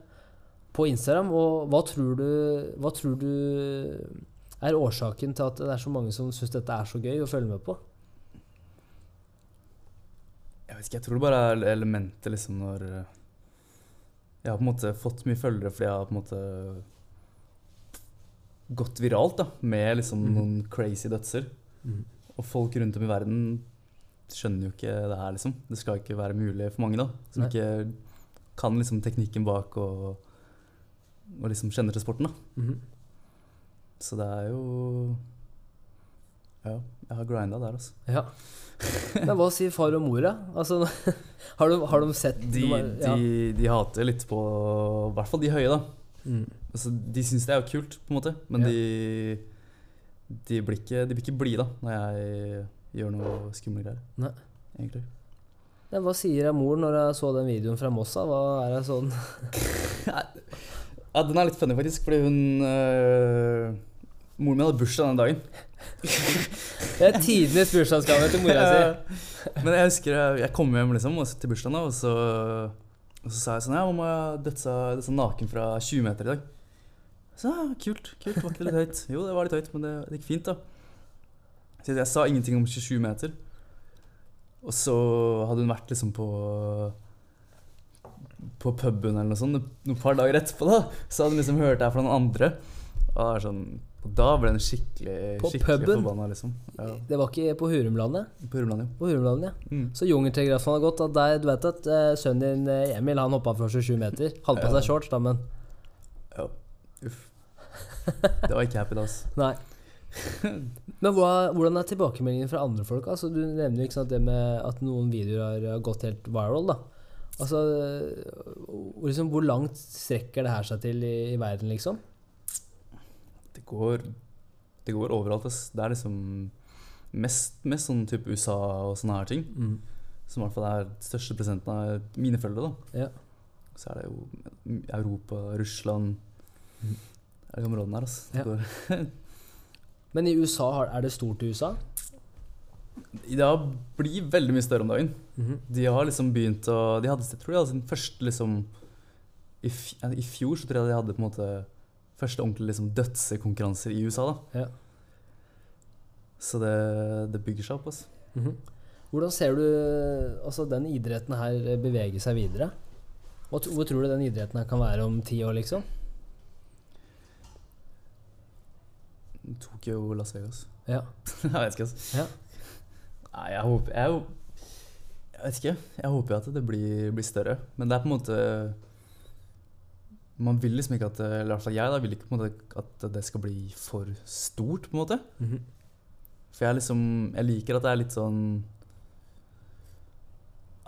på Instagram. Og hva tror du, hva tror du er årsaken til at det er så mange som syns dette er så gøy å følge med på? Jeg vet ikke, jeg tror det bare er elementet liksom når eh, Jeg har på en måte fått mye følgere fordi jeg har på en måte gått viralt da, med liksom Mhm. noen crazy dødser. Og folk rundt om i verden skjønner jo ikke det her, liksom. Det skal ikke være mulig for mange, da. Som Nei. ikke kan liksom teknikken bak og, og liksom kjenner til sporten, da. Mhm. Så det er jo Ja, jeg har grinda der, altså. Ja. Men hva sier far og mor, da? Altså, <laughs> har, de, har de sett De, ja. de, de hater litt på I hvert fall de høye, da. Mm. Altså, de syns det er jo kult, på en måte, men Ja. de, de, blir ikke, de blir ikke blide da, når jeg gjør noe skumle greier. Nei. Egentlig. Ja, hva sier jeg mor når jeg så den videoen fra Mossa? Hva er det sånn <laughs> Ja, den er litt funny, faktisk, fordi hun øh, Moren min hadde bursdag den dagen. <laughs> Det er tidenes bursdagsgave til mora si. Men jeg husker jeg, jeg kom hjem liksom, til bursdagen, da, og så, og så sa jeg sånn Ja, mamma, jeg dødsa dødsa naken fra 20 meter i dag. Så ja, kult. kult, Var ikke det litt høyt? Jo, det var litt høyt, men det, det gikk fint, da. Så jeg sa ingenting om 27 meter. Og så hadde hun vært liksom på på puben eller noe sånt noen par dager etterpå. da Så hadde hun liksom hørt det her fra noen andre. Og, sånn, og da ble hun skikkelig, På skikkelig puben? forbanna, liksom. Ja, Det var ikke på Hurumlandet? på Hurumland, På Hurumlandet, ja. Mm. Så jungeltelegrafen hadde gått at der, du vet at eh, sønnen din eh, Emil han hoppa fra 27 meter. Hadde på seg shorts, da, men uff. Det var ikke happy. Altså. <laughs> Nei. Men hvordan er tilbakemeldingen fra andre folk? Altså, du nevner jo ikke sant, det med at noen videoer har gått helt viral. da Altså, liksom, Hvor langt strekker det her seg til i, i verden, liksom? Det går, det går overalt. ass. Det er liksom mest, mest sånn type USA og sånne her ting. Som i hvert fall er største prosenten av mine følgere. da. Ja. Så er det jo Europa, Russland er de områdene her, altså. Ja. <laughs> Men i USA, er det stort i USA? Det blir veldig mye større om dagen. De har liksom begynt å de hadde, Jeg tror de hadde sin første liksom i, I fjor så tror jeg de hadde på en måte første ordentlige liksom, dødsekonkurranser i USA. da Ja. Så det, det bygger seg opp. altså Mhm. Hvordan ser du altså, den idretten her bevege seg videre? Hvor tror du den idretten her kan være om ti år, liksom? Tokyo og Las Vegas. <laughs> Ja. jeg vet ikke, altså. Ja. Nei, jeg håper Jeg, jeg vet ikke. Jeg håper at det blir, blir større. Men det er på en måte Man vil liksom ikke at Eller i hvert fall jeg da, vil ikke på en måte at det skal bli for stort, på en måte. Mhm. For jeg liksom Jeg liker at det er litt sånn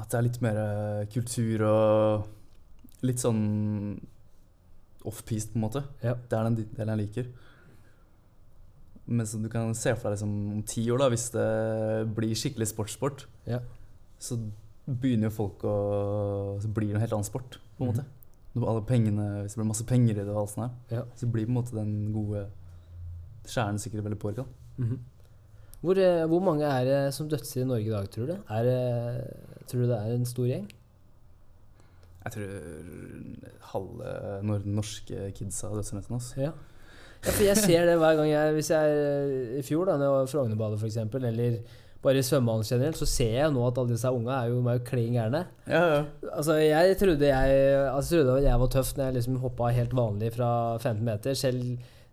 At det er litt mer eh, kultur og litt sånn off-piste, på en måte. Ja. Det er den delen jeg liker. Men som du kan se for deg liksom om ti år, da, hvis det blir skikkelig sportssport, Ja. så begynner jo folk å Så blir det en helt annen sport, på en måte. Når alle pengene, Hvis det blir masse penger i det, og alt sånt her, Ja. så blir på en måte den gode skjæren sikkert veldig påvirka. Mhm. Hvor, eh, hvor mange er det som dødser i Norge i dag, tror du? Er tror du det er en stor gjeng? Jeg tror halve norske kidsa dødser nesten. oss. Ja. Ja, for jeg ser det hver gang jeg Hvis jeg er i fjor, da når jeg var Frognerbadet f.eks., eller bare i svømmehallen generelt, så ser jeg nå at alle disse unga er jo, er jo klin gærne. Ja, ja. Altså, jeg trodde jeg, altså, trodde jeg var tøff når jeg liksom hoppa helt vanlig fra 15 meter. Selv,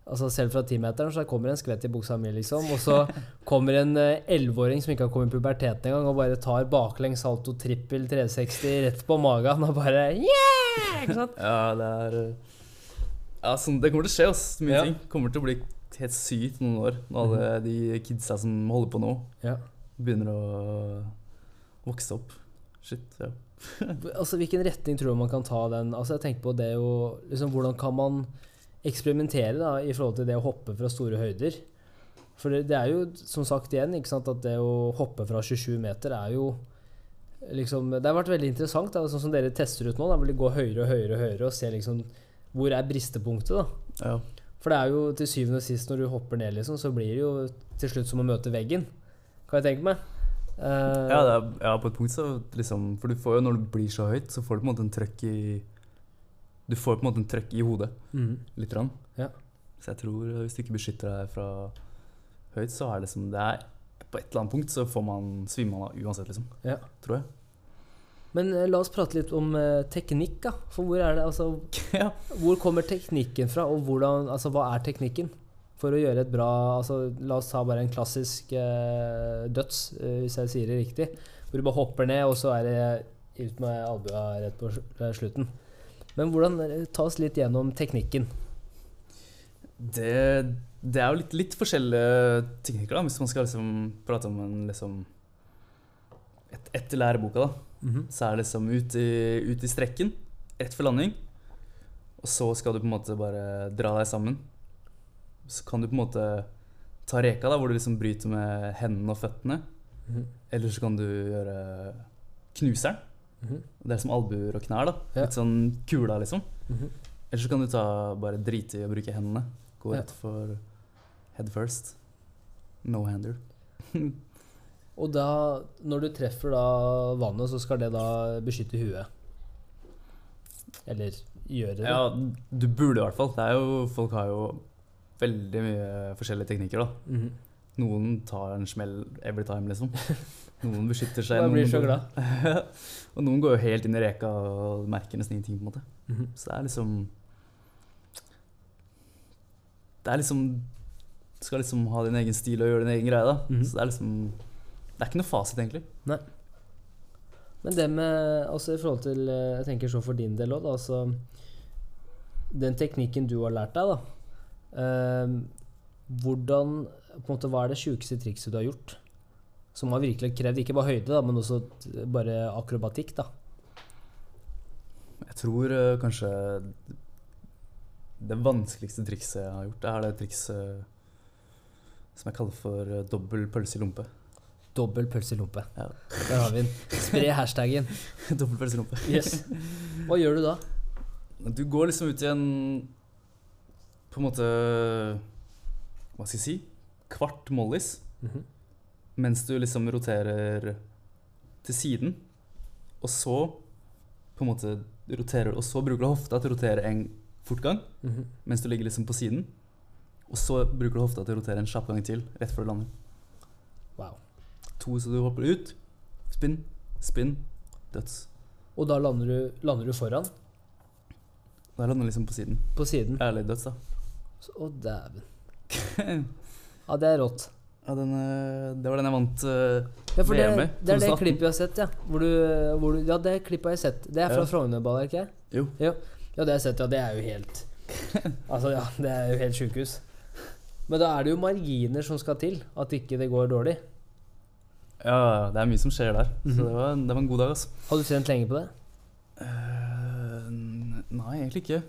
altså, selv fra 10-meteren så kommer en skvett i buksa mi, liksom. Og så <laughs> kommer en eh, 11-åring som ikke har kommet i puberteten engang, og bare tar baklengs salto trippel 360 rett på magen og bare yeah! Ikke sant? ja det er eh, Ja, sånn, det kommer til å skje, ass. Mye Ja. ting. Kommer til å bli helt sykt noen år. Når alle de kidsa som holder på nå, Ja. begynner å vokse opp. Shit, ja. <laughs> Altså, Hvilken retning tror du man kan ta den? Altså, jeg tenker på det jo liksom, Hvordan kan man eksperimentere da, i forhold til det å hoppe fra store høyder? For det, det er jo som sagt igjen ikke sant, at det å hoppe fra 27 meter er jo liksom Det har vært veldig interessant, da, sånn som dere tester ut nå. Da vil de gå høyere og høyere og høyere og se liksom hvor er bristepunktet. da ja. For det er jo til syvende og sist når du hopper ned, liksom, så blir det jo til slutt som å møte veggen. Kan jeg tenke meg. Uh, Ja, det er, ja, på et punkt så liksom For du får jo, når du blir så høyt, så får du på en måte en trøkk i Du får på en måte en trøkk i hodet. Mm. Litt. Rann. Ja. Så jeg tror eh, hvis du ikke beskytter deg fra høyt, så er det liksom det er, På et eller annet punkt så får man svimmer man av uansett, liksom. Ja. Tror jeg. Men eh, la oss prate litt om uh, teknikk, da. For hvor det altså <laughs> ja. Hvor kommer teknikken fra, og hvordan Altså, hva er teknikken? For å gjøre et bra altså, La oss ta bare en klassisk uh, døds, uh, hvis jeg sier det riktig. Hvor du bare hopper ned, og så er det ut med albua rett på slutten. Men hvordan Ta oss litt gjennom teknikken. Det, det er jo litt, litt forskjellige teknikker, da, hvis man skal liksom prate om en liksom et, Etter læreboka, da, så er det liksom ut i, ut i strekken, rett for landing. Og så skal du på en måte bare dra deg sammen. Så kan du på en måte ta reka, da, hvor du liksom bryter med hendene og føttene. Mhm. Eller så kan du gjøre knuseren. Mhm. Det er som albuer og knær. da Ja. Litt sånn kula, liksom. Mhm. Eller så kan du ta, bare drite i å bruke hendene. Gå Ja. for head first. No hander. <laughs> Og da, når du treffer da vannet, så skal det da beskytte huet. Eller gjøre det. Ja, du burde i hvert fall. Det er jo, folk har jo veldig mye forskjellige teknikker. da Mhm. Noen tar en smell every time, liksom. Noen beskytter seg. <laughs> Man blir noen så glad. <laughs> og noen går jo helt inn i reka og merker nesten ingenting. på en måte Mhm. Så det er liksom Det er liksom Du skal liksom ha din egen stil og gjøre din egen greie. da Mhm. Så det er liksom Det er ikke noe fasit, egentlig. Men det med Altså i forhold til eh, Jeg tenker så for din del òg, da. Altså Den teknikken du har lært deg, da. eh, hvordan på en måte, Hva er det sjukeste trikset du har gjort? Som har virkelig krevd ikke bare høyde, da, men også bare akrobatikk, da. Jeg tror uh, kanskje det vanskeligste trikset jeg har gjort, er det trikset som jeg kaller for eh, dobbel pølse i lompe. Dobbel pølselompe. Ja. Der har vi den. Spre hashtaggen. <laughs> dobbel pølselompe. Yes. Hva gjør du da? Du går liksom ut i en På en måte Hva skal jeg si? Kvart mollis. Mhm. Mens du liksom roterer til siden. Og så på en måte roterer Og så bruker du hofta til å rotere en fortgang. Mhm. Mens du ligger liksom på siden. Og så bruker du hofta til å rotere en kjapp gang til rett før du lander. Wow. To så du hopper ut. Spinn, spinn, døds. Og da lander du, lander du foran? Da lander du liksom på siden. På siden? Ærlig døds, da. Så- Å, dæven. <laughs> Ja, det er rått. Ja, den, eh, det var den jeg vant eh, Ja, for det, VM i det er det 2018. klippet jeg har sett, ja. Hvor du, hvor du, ja, det klippet har jeg sett. Det er fra Ja. Frognerballet, ikke? Jo. Ja, det har jeg sett, ja. Det er jo helt <laughs> Altså, ja, det er jo helt sjukehus. Men da er det jo marginer som skal til, at ikke det går dårlig. Ja, det er mye som skjer der. Mhm. Så det var, det var en god dag, altså. Har du trent lenge på det? Uh, nei, egentlig ikke.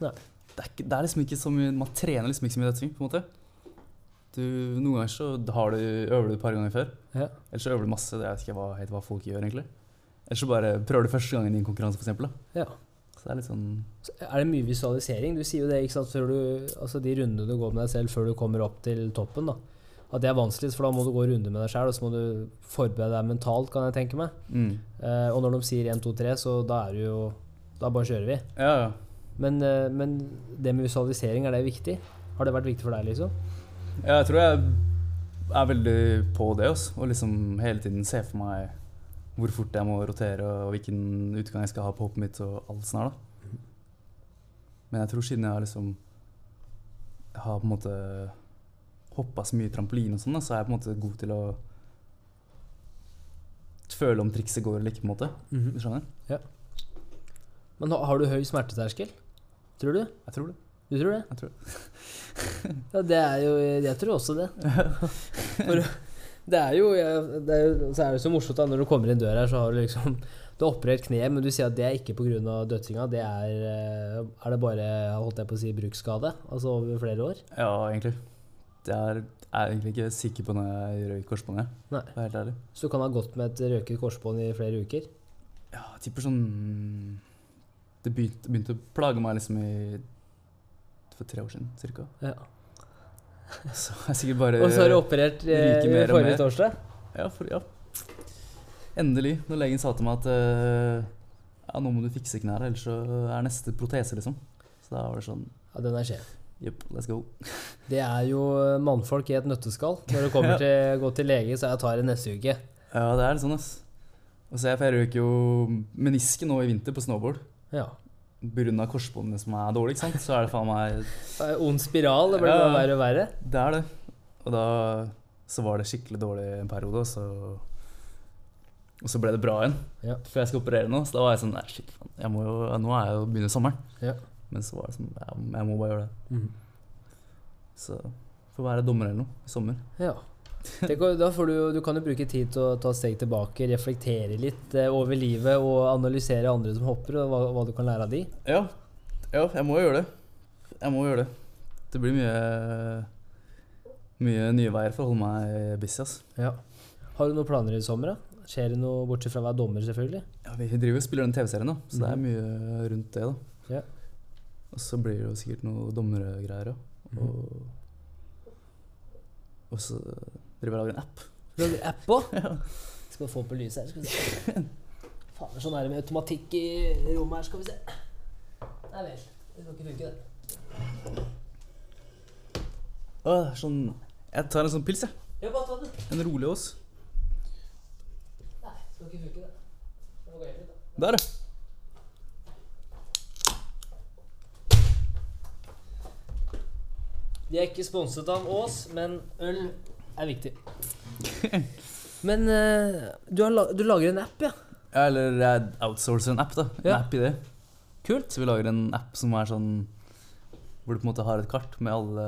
Nei. Det er, ikke, det er liksom ikke så mye Man trener liksom ikke så mye dødsing, på en måte. Du, noen ganger så har du, øver du et par ganger før. Ja. Eller så øver du masse. Jeg vet ikke hva, hva folk gjør, egentlig. Eller så bare prøver du første gangen i en konkurranse, da. Ja. Så det er litt sånn Så Er det mye visualisering? Du sier jo det, ikke sant, du Altså de rundene du går med deg selv før du kommer opp til toppen, da. At det er vanskeligst, for da må du gå runder med deg sjøl, og så må du forberede deg mentalt, kan jeg tenke meg. mm. Eh, og når de sier 1, 2, 3, så da er det jo Da bare kjører vi. Ja, ja. Men, eh, men det med visualisering, er det viktig? Har det vært viktig for deg, liksom? Ja, jeg tror jeg er veldig på det, også, og liksom hele tiden ser for meg hvor fort jeg må rotere, og hvilken utgang jeg skal ha på hoppet mitt, og alt sånt her, da. Men jeg tror siden jeg har liksom jeg har på en måte hoppa så mye trampoline og sånn, så er jeg på en måte god til å føle om trikset går eller ikke, på en måte. Du skjønner? Men har du høy smerteterskel? Tror du? Jeg tror det. Du tror det? Jeg tror det. <laughs> Ja, det er jo Jeg tror også det. <laughs> For det er jo, det er jo Så er det så morsomt da når du kommer inn døra her, så har du liksom Du har operert kneet, men du sier at det er ikke pga. dødsinga. Det er eh, Er det bare, holdt jeg på å si, bruksskade? Altså over flere år? Ja, egentlig. Er, jeg er egentlig ikke sikker på når jeg røyk korsbåndet. Nei. For å være helt ærlig. Så du kan ha gått med et røyket korsbånd i flere uker? Ja, jeg tipper sånn Det begynte, begynte å plage meg liksom i For tre år siden, cirka. Ja. <laughs> Så jeg er sikkert bare Og så har du operert eh, forrige torsdag? Ja, for, ja. Endelig. Når legen sa til meg at uh, Ja, nå må du fikse knærne, ellers så er neste protese, liksom. Så da var det sånn Ja, den er skjev. Jepp, let's go. Det er jo mannfolk i et nøtteskall. Når det kommer <laughs> Ja. til å gå til lege, så jeg tar det neste uke. Ja, det er litt sånn, ass. Og så jeg, for røk jo menisken nå i vinter på snowboard. Ja. Pga. korsbåndene som er dårlige, ikke sant. Så er det faen meg Det er Ond spiral. Det blir Ja. bare verre og verre. Det er det. Og da så var det skikkelig dårlig en periode, og så Og så ble det bra igjen. Ja. Før jeg skal operere nå. Så da var jeg sånn Nei, shit, faen. Jeg må jo, nå er jeg jo begynner sommeren. Ja. Men så var det sånn Jeg, må bare gjøre det. Mm. Så får være dommer eller noe i sommer. Ja. Tenk, da får du, du kan jo bruke tid til å ta et steg tilbake, reflektere litt eh, over livet og analysere andre som hopper, og hva, hva du kan lære av de. Ja. ja, jeg må gjøre det. Jeg må gjøre det. Det blir mye Mye nye veier for å holde meg busy, ass. Ja. Har du noen planer i sommer? da? Skjer det noe, bortsett fra å være dommer, selvfølgelig? Ja, vi driver og spiller den TV-serien, da, så det er mye rundt det. da. Ja. Og så blir det jo sikkert noe dommergreier òg. Og, og så driver jeg og lager en app. Lager app òg? <laughs> Skal vi få på lyset her, skal vi se. Faen, det er sånn er det med automatikk i rommet her, skal vi se. Nei vel. Det skal ikke funke, det. Å, er sånn Jeg tar en sånn pils, jeg. Ja, bare ta den. En rolig Ås. Nei, det skal ikke funke, det. Det. Der, ja. De er ikke sponset av Ås, men øl er viktig. <laughs> Men eh, du, har la du lager en app, ja? ja. Eller jeg outsourcer en app, da. En Ja. app i det. Kult. Så vi lager en app som er sånn Hvor du på en måte har et kart med alle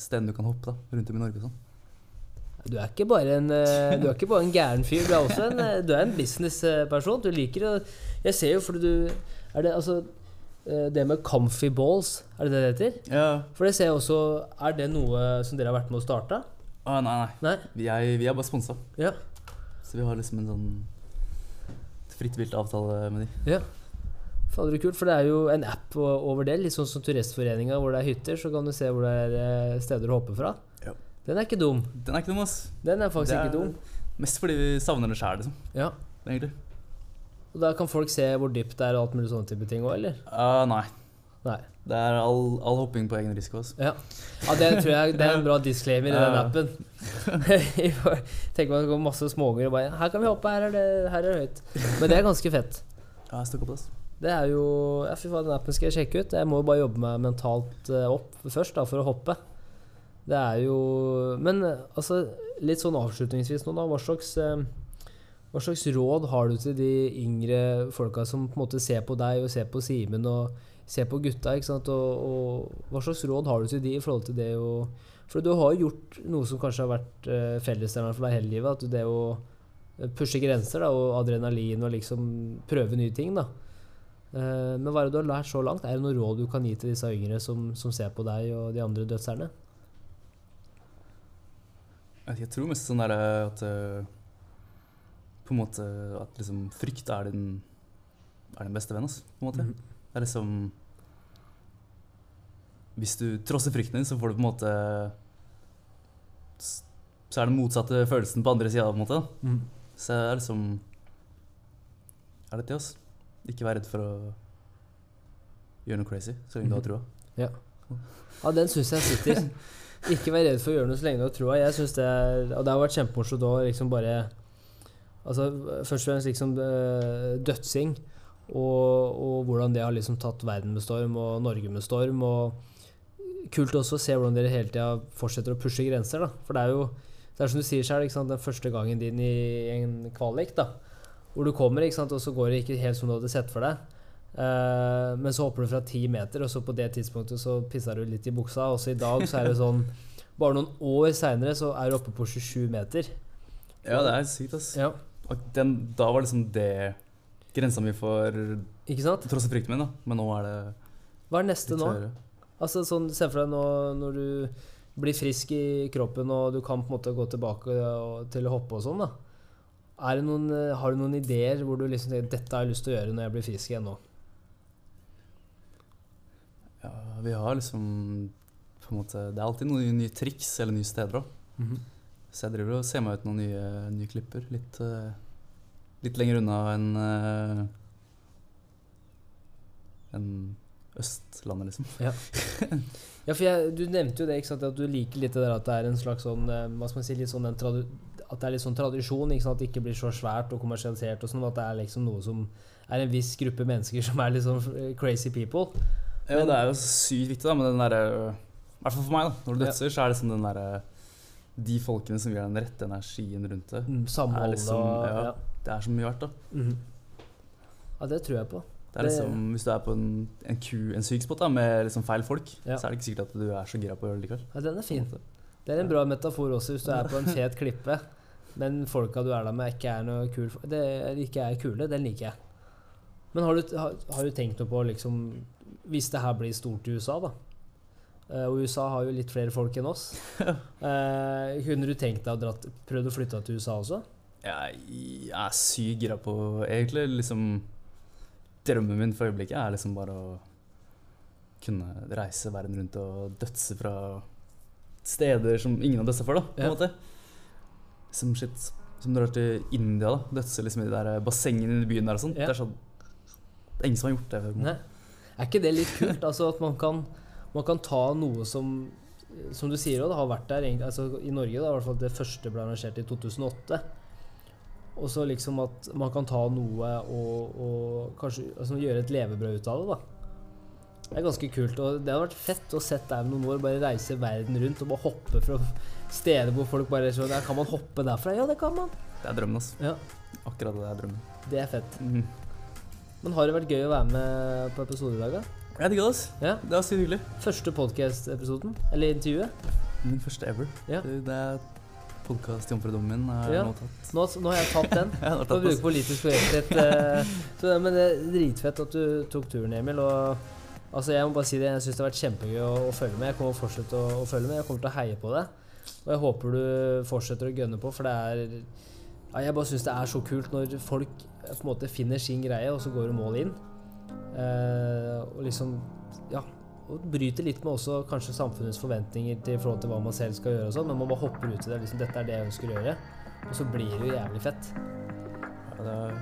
stedene du kan hoppe da, rundt om i Norge og sånn. Du er ikke bare en, eh, du er ikke bare en gæren fyr, du er også en, eh, du er en businessperson. Du liker å Jeg ser jo fordi du Er det altså det med comfy balls, er det det det heter? Ja. For det ser jeg også Er det noe som dere har vært med å starte? Å, nei, nei. Nei? Vi er, vi er bare sponsa. Ja. Så vi har liksom en sånn fritt vilt-avtale med de. ja. Fader kult, for det er jo en app over det, litt sånn som Turistforeninga hvor det er hytter, så kan du se hvor det er eh, steder å hoppe fra. Ja. Den er ikke dum. Den er ikke dum, ass. Den er faktisk er ikke dum. Mest fordi vi savner det sjæl, liksom. Ja. Egentlig. Og da kan folk se hvor dypt det er og alt mulig sånne type ting òg, eller? Uh, nei. Nei. Det er all, all hopping på egen risiko. Altså. Ja. ja, det tror jeg det er en bra disclaimer i den appen. <laughs> Tenk meg at det går masse småunger og bare Her kan vi hoppe, her er det, her er det høyt. Men det er ganske fett. Ja, jeg det. ass. Det er jo Ja, fy faen, den appen skal jeg sjekke ut. Jeg må jo bare jobbe meg mentalt eh, opp først, da, for å hoppe. Det er jo Men eh, altså, litt sånn avslutningsvis nå, da. Hva slags eh, hva slags råd har du til de yngre folka som på en måte ser på deg og ser på Simen og ser på gutta? ikke sant? Og, og hva slags råd har du til de i forhold til det å For du har jo gjort noe som kanskje har vært uh, fellesnevneren for deg hele livet. At det å eh, pushe grenser da, og adrenalin og liksom prøve nye ting. da. Eh, men hva er det du har lært så langt? Er det noe råd du kan gi til disse yngre som, som ser på deg og de andre dødserne? Jeg, tror mest sånn der at eh, På en måte at liksom frykt er din, er din beste venn, altså, på en måte. Mm. Det er liksom Hvis du trosser frykten din, så får du på en måte Så er den motsatte følelsen på andre sida, på en måte. da. Så det er liksom Er det det, oss? Ikke vær redd for å gjøre noe crazy, så lenge du har trua. Ja. Ja, den syns jeg sitter. <laughs> Ikke vær redd for å gjøre noe så lenge du har troa. Jeg synes det er, og det har vært kjempemorsomt òg, liksom bare Altså først og fremst liksom eh, dødsing, og, og hvordan det har liksom tatt verden med storm, og Norge med storm. Og kult også å se hvordan dere hele tida fortsetter å pushe grenser, da. For det er jo det er som du sier sant? den første gangen din i en kvalik, da. Hvor du kommer, sant? og så går det ikke helt som du hadde sett for deg. Eh, men så hopper du fra ti meter, og så på det tidspunktet så pissa du litt i buksa. Også i dag så er det sånn Bare noen år seinere så er du oppe på 27 meter. Ja, det er sykt, ass. Ja, den, da var liksom det grensa mi for ikke sant? Tross frykten min, da. Men nå er det Hva er neste nå? Altså sånn, Se for deg nå når du blir frisk i kroppen og du kan på en måte gå tilbake og, til å hoppe og sånn. da det noen, eh, Har du noen ideer hvor du liksom tenker dette har jeg lyst til å gjøre når jeg blir frisk igjen nå? Ja, vi har liksom på en måte, Det er alltid noen nye triks eller nye steder òg. Så jeg driver og ser meg ut noen nye, nye klipper. Litt, eh, litt lenger unna enn uh, enn Østlandet, liksom. <laughs> Ja, for jeg, Du nevnte jo det, ikke sant, at du liker litt det der at det er en slags sånn eh, Hva skal man si, litt sånn en tradu at det er litt sånn tradisjon, ikke sant, at det ikke blir så svært og kommersialisert. og sånn, At det er liksom noe som er en viss gruppe mennesker som er litt sånn eh, crazy people. Ja, det er jo sykt viktig, da, med den derre I hvert fall for meg, da. Når du Ja. dødser, så er det sånn den derre De folkene som gir deg den rette energien rundt det. Mm, Samhold liksom- ja. ja. Det er så mye verdt, da. Mm. ja, det tror jeg på. Det er liksom, Hvis du er på en, en, ku, en syk spot da, med liksom feil folk, Ja. så er det ikke sikkert at du er så gira på å gjøre det likevel. Ja, Den er fin. Det er en bra metafor også hvis du er på en <laughs> fet klippe, men folka du er der med, ikke er noe kul det, ikke er kule. Den liker jeg. Men har du, har, har du tenkt noe på liksom Hvis det her blir stort i USA, da Og USA har jo litt flere folk enn oss. <laughs> eh, kunne du tenkt deg å dratt, prøvd å flytte til USA også? Jeg er sykt gira på Egentlig liksom Drømmen min for øyeblikket er liksom bare å kunne reise verden rundt og dødse fra steder som ingen har dødsa før, da. På en Ja. måte. Som shit. Som drar til India, da. Dødse liksom i de der bassengene i byen der og sånn. Ja. Det er sånn ingen som har gjort det før. Nei. Er ikke det litt kult? Altså at man kan, man kan ta noe som Som du sier det har vært der altså I Norge da, i hvert fall det første ble arrangert i 2008. Og så liksom at man kan ta noe og, og kanskje altså gjøre et levebrød ut av det. da Det er ganske kult. Og det hadde vært fett å sett deg om noen år bare reise verden rundt og bare hoppe fra steder hvor folk bare sånn Kan man hoppe derfra? Ja, det kan man. Det er drømmen, altså. Ja, Akkurat det er drømmen. Det er fett. Mm. Men har det vært gøy å være med på episode i dag, da? Jeg digga det. Ja. Det var sykt hyggelig. Første podcast-episoden? Eller intervjuet? Min første ever. Ja. Det det er podkast-jomfrudommen min er Ja. nå tatt. Nå, nå har jeg tatt den. <laughs> For tatt bruke politisk korrekthet. Uh, <laughs> så det- Men det er dritfett at du tok turen, Emil. Og altså, jeg må bare si det, jeg syns det har vært kjempegøy å, å følge med. Jeg kommer til å fortsette å, å følge med. Jeg kommer til å heie på deg. Og jeg håper du fortsetter å gønne på, for det er ja, Jeg bare syns det er så kult når folk eh, på en måte finner sin greie, og så går de mål in. Eh, og liksom Ja. Og bryter litt med også kanskje samfunnets forventninger til forhold til hva man selv skal gjøre og sånn, men man bare hopper ut i det. Liksom, dette er det jeg ønsker å gjøre. Og så blir det jo jævlig fett. Ja, det er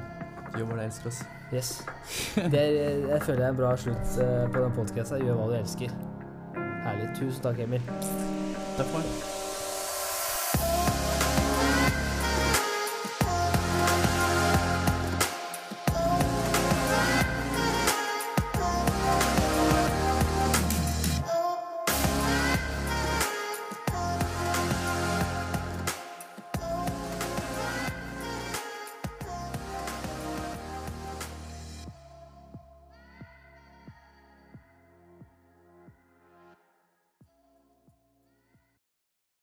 gjør hva du elsker, ass. Yes. Det er, jeg føler det er en bra slutt eh, på den podkasten. Gjør hva du elsker. Herlig. Tusen takk, Emil. Takk for meg.